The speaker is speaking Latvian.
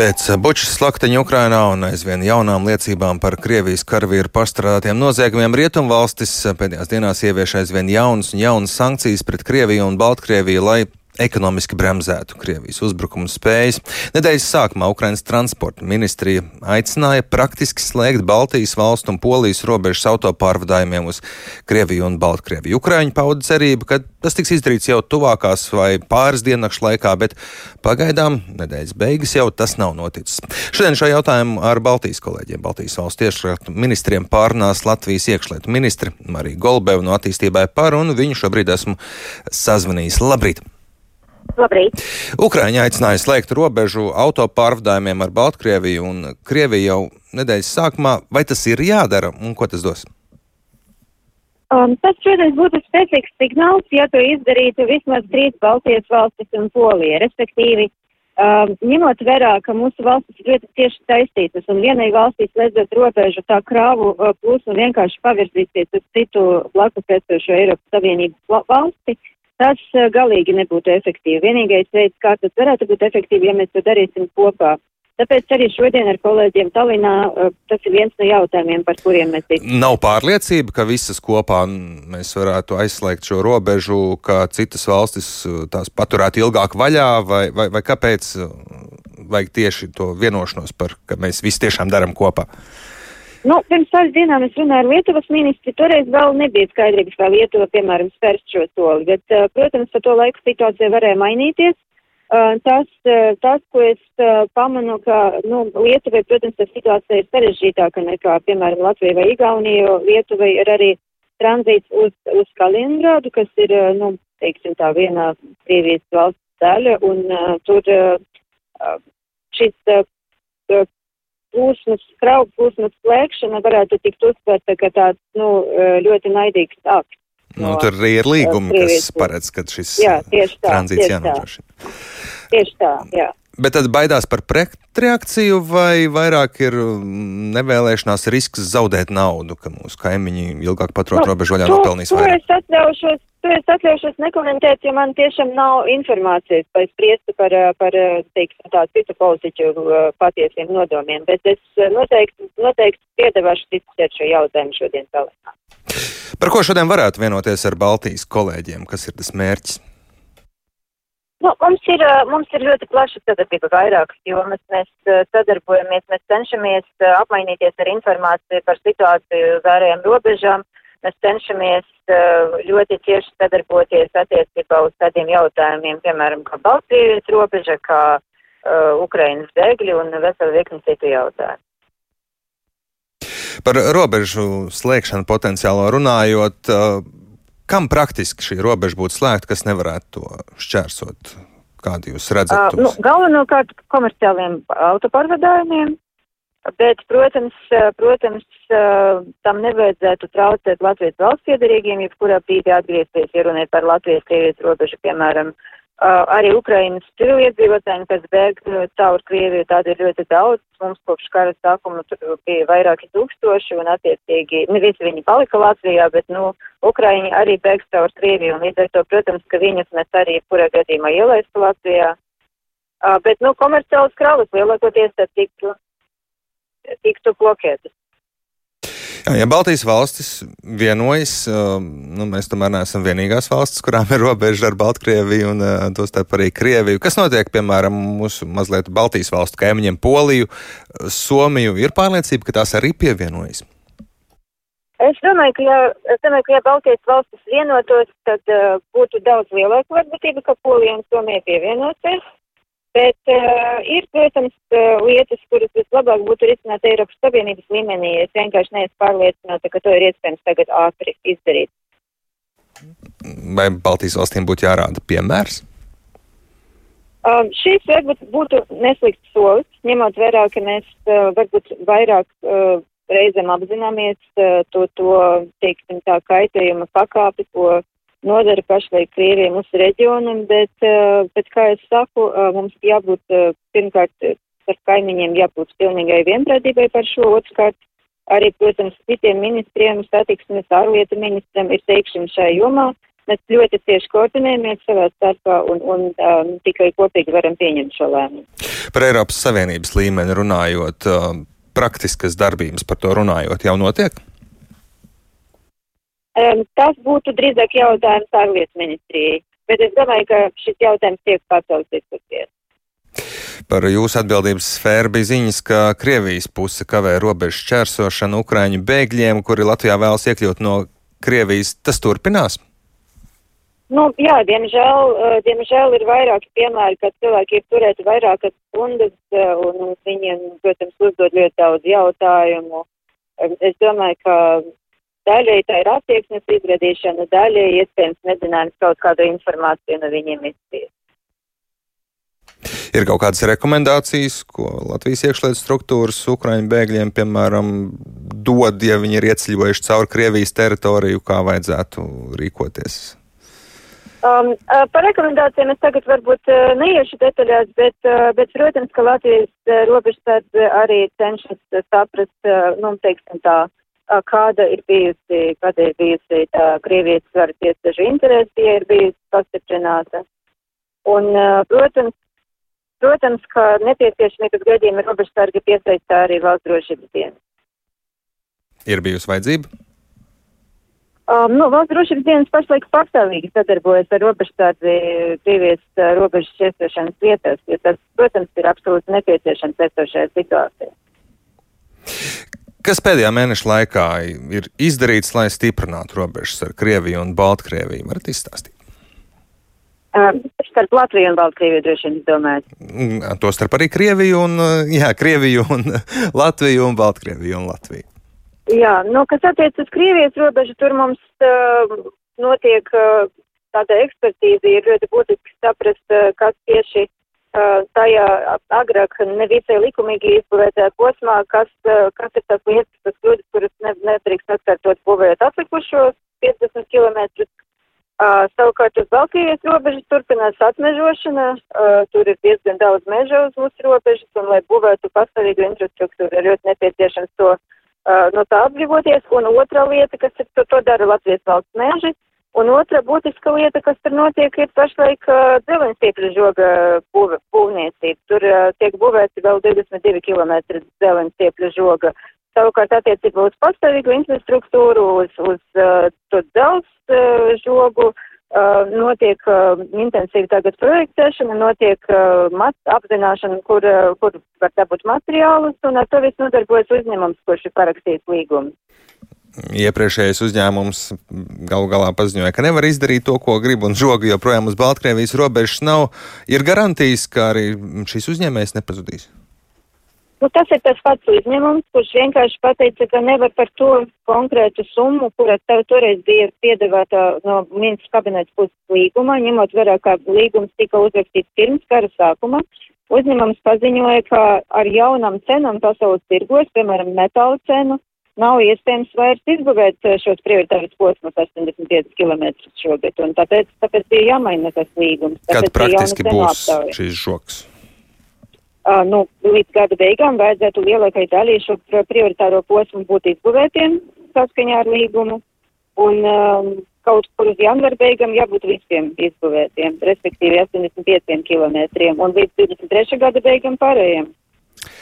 Pēc bučas slakteņa Ukrainā un aizvien jaunām liecībām par Krievijas karavīru pastrādātiem noziegumiem Rietumvalstis pēdējās dienās ievieš aizvien jaunas un jaunas sankcijas pret Krieviju un Baltkrieviju, lai ekonomiski bremzētu Krievijas uzbrukumu spējas. Nedēļas sākumā Ukrainas transporta ministrija aicināja praktiski slēgt Baltijas valstu un Polijas robežas autopārvadājumiem uz Krieviju un Baltkrieviju. Ukraiņi pauda cerību, ka tas tiks izdarīts jau tuvākās vai pāris diennakšu laikā, bet pagaidām nedēļas beigas jau tas nav noticis. Šodien šo jautājumu ar Baltijas kolēģiem, Baltijas valsts tiešratu ministriem pārnās Latvijas iekšlietu ministri Marija Golbeva no attīstībai par, un viņu šobrīd esmu sazvanījis. Labrīt! Labrīt! Ukraiņa aicināja slēgt robežu autopārvadājumiem ar Baltkrieviju un Krieviju jau nedēļas sākumā. Vai tas ir jādara un ko tas dos? Um, tas, protams, būtu spēcīgs signāls, ja to izdarītu vismaz trīs Baltijas valstis un Polija. Respektīvi, um, ņemot vērā, ka mūsu valstis ir ļoti cieši saistītas un vienai valstī slēdzot robežu, tā krāvu uh, plūsma vienkārši pavirzīsies uz citu blakus esošo Eiropas Savienības valsti, tas uh, galīgi nebūtu efektīvi. Vienīgais veids, kā tas varētu būt efektīvi, ja mēs to darīsim kopā. Tāpēc arī šodien ar kolēģiem Tallinā uh, tas ir viens no jautājumiem, par kuriem mēs diskusējam. Nav pārliecība, ka visas kopā mēs varētu aizslēgt šo robežu, ka citas valstis uh, tās paturētu ilgāk vaļā, vai, vai, vai kāpēc vajag tieši to vienošanos par, ka mēs visi tiešām daram kopā? Nu, pirms pāris dienām es runāju ar Lietuvas ministri, toreiz vēl nebija skaidrības, kā Lietuva, piemēram, spērst šo soli, bet, uh, protams, pa to laiku situācija varēja mainīties. Uh, tas, uh, tas, ko es pamanu, ka, nu, Lietuvai, protams, tā situācija ir sarežģītāka nekā, piemēram, Latvija vai Igaunija, jo Lietuvai ir arī tranzīts uz, uz Kaliningrādu, kas ir, nu, teiksim tā, vienā Krievijas valsts daļa, un uh, tur uh, šis uh, plūsmas, kravu plūsmas slēgšana varētu tikt uztverta, ka tāds, nu, ļoti naidīgs akts. Nu, tur arī ir līgumi, kas paredz, ka šis jā, tā, tranzīts jānodrošina. Tieši tā, jā. Bet tad baidās par pretreakciju, vai vairāk ir nevēlēšanās risks zaudēt naudu, ka mūsu kaimiņi ilgāk paturot nu, robežu vaļā nopelnīs vairāk? Es atļaušos, to es atļaušos nekomentēt, jo man tiešām nav informācijas, lai spriestu par, par teiksim, tā citu politiķu patiesiem nodomiem, bet es noteikti, noteikti piedāvāšu diskutēt šo jautājumu šodien telefonā. Par ko šodien varētu vienoties ar Baltijas kolēģiem? Kas ir tas mērķis? Nu, mums, ir, mums ir ļoti plaša sadarbība vairākas jomas. Mēs sadarbojamies, mēs cenšamies apmainīties ar informāciju par situāciju uz ārējām robežām. Mēs cenšamies ļoti cieši sadarboties attiecībā uz tādiem jautājumiem, piemēram, kā Baltkrievijas robeža, kā uh, Ukrainas bēgļi un veselu virkni citu jautājumu. Par robežu slēgšanu potenciālo runājot, uh, Kam praktiski šī robeža būtu slēgta, kas nevarētu to šķērsot? Kādu jūs redzat? Uh, nu, galvenokārt komerciāliem autopārvadājumiem, bet, protams, protams, tam nevajadzētu traucēt Latvijas valsts iedarīgiem, jebkurā brīdī atgriezties, ja runājot par Latvijas-Krievijas robežu, piemēram, uh, arī Ukrainas civiliedzīvotājiem, kas bēg caur Krieviju, tādi ir ļoti daudz. Mums kopš kara sākuma tur bija vairāki tūkstoši un attiecīgi, ne visi viņi palika Latvijā, bet, nu, Ukraiņi arī bēg caur Krieviju un līdz ar to, protams, ka viņus mēs arī kurā gadījumā ielaistu Latvijā. Uh, bet, nu, komerciālas kravas lielākoties tad tiktu, tiktu blokētas. Jā, ja Baltijas valstis vienojas, nu, mēs tomēr neesam vienīgās valstis, kurām ir robeža ar Baltkrieviju un tostarp arī Krieviju. Kas notiek, piemēram, mūsu mazliet Baltijas valstu kaimiņiem Poliju, Somiju? Ir pārliecība, ka tās arī pievienojas. Es domāju, ka ja, es domāju, ka ja Baltijas valstis vienotos, tad uh, būtu daudz lielāka varbūtība, ka Polija un Somija pievienosies. Bet uh, ir, protams, uh, lietas, kuras vislabāk būtu risināt Eiropas Savienības līmenī. Es vienkārši neesmu pārliecināta, ka to ir iespējams tagad ātri izdarīt. Vai Baltijas valstīm būtu jārāda piemērs? Um, šīs varbūt būtu neslikts solis, ņemot vērā, ka mēs uh, varbūt vairāk uh, reizēm apzināmies to, to, teiksim, tā kaitējuma pakāpi, ko nodara pašlaik Krievijai mūsu reģionam, bet, bet, kā es saku, mums jābūt pirmkārt ar kaimiņiem jābūt pilnīgai vienprātībai par šo, otrkārt arī, protams, citiem ministriem, satiksmes ārlietu ministram ir teikšana šajā jomā. mēs ļoti cieši koordinējamies savā starpā un, un um, tikai kopīgi varam pieņemt šo lēmumu. Par Eiropas Savienības līmeni runājot, uh, praktiskas darbības par to runājot jau notiek? Um, tas būtu drīzāk jautājums ārlietu ministrijai, bet es domāju, ka šis jautājums tiek pacelts diskusijas. Par jūsu atbildības sfēru bija ziņas, ka Krievijas puse kavē robežu čērsošanu Ukraiņu bēgļiem, kuri Latvijā vēlas iekļūt no Krievijas. Tas turpinās? Nu, jā, diemžēl, diemžēl ir vairāki piemēri, kad cilvēki ir turēti vairākas stundas un, un viņiem, protams, uzdod ļoti daudz jautājumu. Es domāju, ka daļai tā ir attieksmes izradīšana, daļai iespējams nezinājums kaut kādu informāciju no viņiem izspiest. Ir kaut kādas rekomendācijas, ko Latvijas iekšlietu struktūras Ukraiņu bēgļiem, piemēram, dod, ja viņi ir ieceļojuši cauri Krievijas teritoriju, kā vajadzētu rīkoties? Um, par rekomendācijām es tagad varbūt neiešu detaļās, bet, bet protams, ka Latvijas robežsardze arī cenšas saprast, nu, teiksim tā, kāda ir bijusi, kāda ir bijusi tā Krievijas varas iestāžu interese, ja ir bijusi pastiprināta. Un, protams, Protams, ka nepieciešamības gadījumā robežsargi piesaistā arī valsts drošības dienas. Ir bijusi vajadzība? Um, nu, valsts drošības dienas pašlaik pastāvīgi sadarbojas ar robežsardzi Krievijas uh, robežas šķērsošanas vietās, jo tas, protams, ir absolūti nepieciešams esošajā situācijā. Kas pēdējā mēneša laikā ir izdarīts, lai stiprinātu robežas ar Krieviju un Baltkrieviju? Varat izstāstīt? Um, starp Latviju un Baltkrieviju droši vien domājat. Mm, to starp arī Krieviju un, jā, Krieviju un Latviju un Baltkrieviju un Latviju. Jā, nu, kas attiec uz Krievijas robežu, tur mums uh, notiek uh, tāda ekspertīze, ir ļoti būtiski saprast, uh, kas tieši uh, tajā agrāk nevisai likumīgi izbūvētajā posmā, kas, uh, kas ir tas lietas, tas kļūdas, kuras ne, nedrīkst atkārtot būvējot atlikušos 50 km Uh, savukārt uz Baltkrievijas robežas turpinās atmežošana, uh, tur ir diezgan daudz meža uz mūsu robežas, un lai būvētu pastāvīgu infrastruktūru, ir ļoti nepieciešams to uh, no tā atbrīvoties. Un otra lieta, kas ir, to, to dara Latvijas valsts meži, un otra būtiska lieta, kas tur notiek, ir pašlaik uh, dzelensstiepļu žoga būv, būvniecība. Tur uh, tiek būvēti vēl 22 km dzelensstiepļu žoga. Savukārt attiecībā uz pastāvīgu infrastruktūru, uz, uz uh, to dzelzs uh, žogu, uh, notiek uh, intensīva tagad projektēšana, notiek uh, mat, apzināšana, kur, uh, kur var dabūt materiālus, un ar to viss nodarbojas uzņēmums, kurš ir parakstījis līgumu. Iepriekšējais uzņēmums galu galā paziņoja, ka nevar izdarīt to, ko grib, un žoga joprojām uz Baltkrievijas robežas nav. Ir garantijas, ka arī šis uzņēmējs nepazudīs. Nu, tas ir tas pats uzņēmums, kurš vienkārši pateica, ka nevar par to konkrētu summu, kura tev toreiz bija piedāvāta no ministrs kabinets puses līgumā, ņemot vērā, ka līgums tika uzrakstīts pirms kara sākuma. Uzņēmums paziņoja, ka ar jaunam cenam pasaules tirgos, piemēram, metāla cenu, nav iespējams vairs izbūvēt šos prioritārus posmus 85 km šogad, un tāpēc, tāpēc bija jāmaina tas līgums. Kad praktiski būs šīs žoks? Uh, nu, līdz gada beigām vajadzētu lielākai daļai šo prioritāro posmu būt izbūvētiem saskaņā ar līgumu, un um, kaut kur uz janvara beigām jābūt visiem izbūvētiem, respektīvi 85 km, un līdz 23. gada beigām pārējiem.